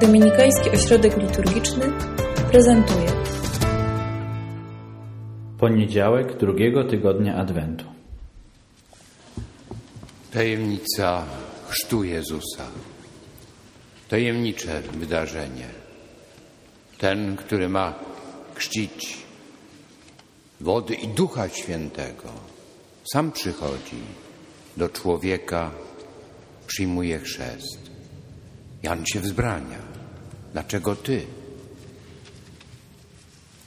Dominikański Ośrodek Liturgiczny prezentuje Poniedziałek drugiego tygodnia Adwentu. Tajemnica chrztu Jezusa. Tajemnicze wydarzenie. Ten, który ma chrzcić wody i Ducha Świętego, sam przychodzi do człowieka, przyjmuje chrzest. Jan się wzbrania. Dlaczego ty?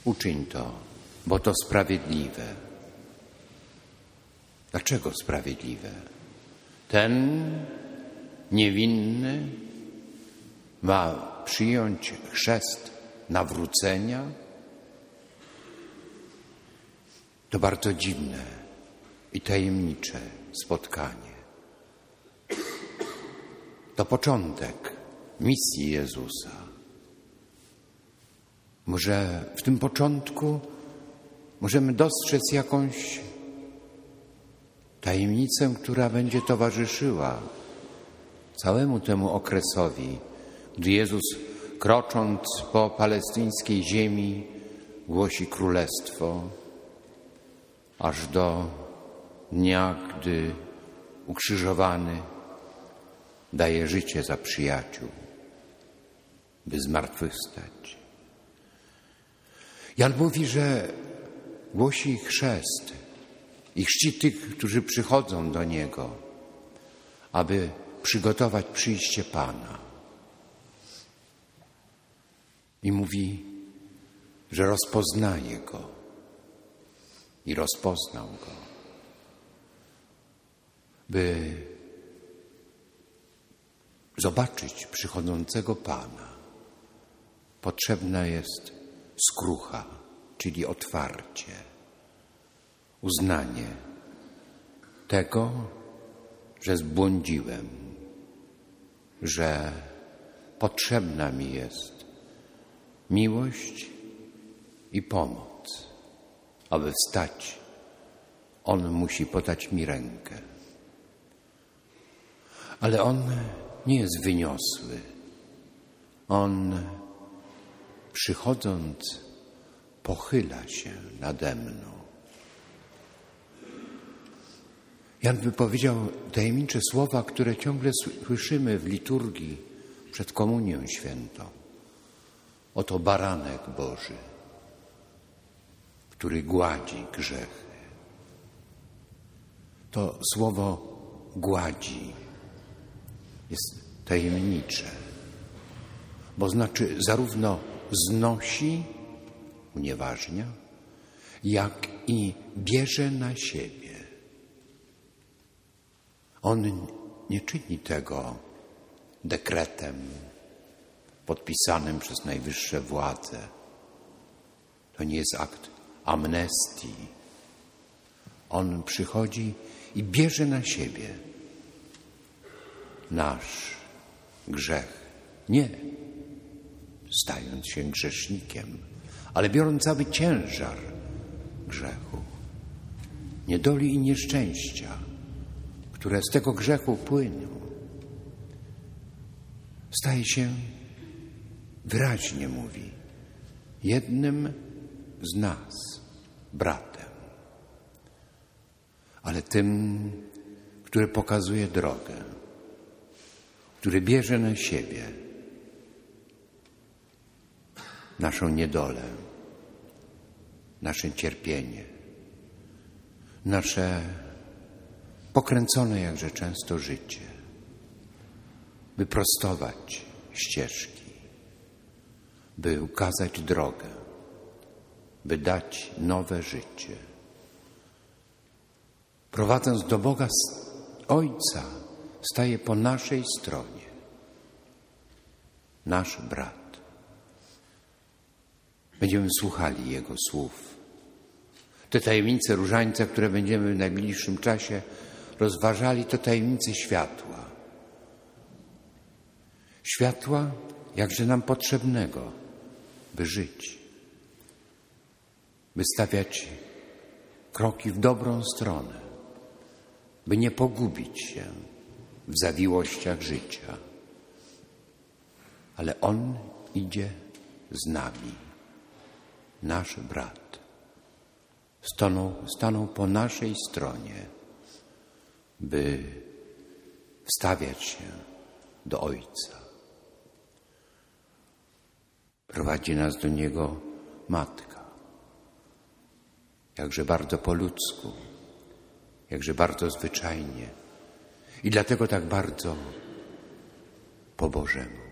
Uczyń to, bo to sprawiedliwe. Dlaczego sprawiedliwe? Ten niewinny ma przyjąć chrzest nawrócenia? To bardzo dziwne i tajemnicze spotkanie. To początek misji Jezusa. Może w tym początku możemy dostrzec jakąś tajemnicę, która będzie towarzyszyła całemu temu okresowi, gdy Jezus, krocząc po palestyńskiej ziemi, głosi królestwo, aż do dnia, gdy ukrzyżowany daje życie za przyjaciół, by zmartwychwstać. Jan mówi, że głosi chrzest i chrzci tych, którzy przychodzą do Niego, aby przygotować przyjście Pana. I mówi, że rozpoznaje Go i rozpoznał Go, by zobaczyć przychodzącego Pana. Potrzebna jest skrucha, czyli otwarcie, uznanie tego, że zbłądziłem, że potrzebna mi jest miłość i pomoc, aby wstać. On musi podać mi rękę. Ale on nie jest wyniosły. On przychodząc pochyla się nade mną. Jan wypowiedział tajemnicze słowa, które ciągle słyszymy w liturgii przed Komunią Świętą. Oto baranek Boży, który gładzi grzechy. To słowo gładzi jest tajemnicze, bo znaczy zarówno znosi, unieważnia, jak i bierze na siebie. On nie czyni tego dekretem podpisanym przez najwyższe władze. To nie jest akt amnestii. On przychodzi i bierze na siebie nasz grzech. Nie stając się grzesznikiem, ale biorąc cały ciężar grzechu, niedoli i nieszczęścia, które z tego grzechu płyną, staje się, wyraźnie mówi, jednym z nas, bratem, ale tym, który pokazuje drogę, który bierze na siebie naszą niedolę, nasze cierpienie, nasze pokręcone jakże często życie, by prostować ścieżki, by ukazać drogę, by dać nowe życie. Prowadząc do Boga Ojca, staje po naszej stronie, nasz brat. Będziemy słuchali Jego słów. Te tajemnice różańca, które będziemy w najbliższym czasie rozważali, to tajemnice światła. Światła jakże nam potrzebnego, by żyć, by stawiać kroki w dobrą stronę, by nie pogubić się w zawiłościach życia. ale On idzie z nami, nasz brat. Staną, staną po naszej stronie, by wstawiać się do Ojca. Prowadzi nas do Niego Matka. Jakże bardzo po ludzku, jakże bardzo zwyczajnie i dlatego tak bardzo po Bożemu.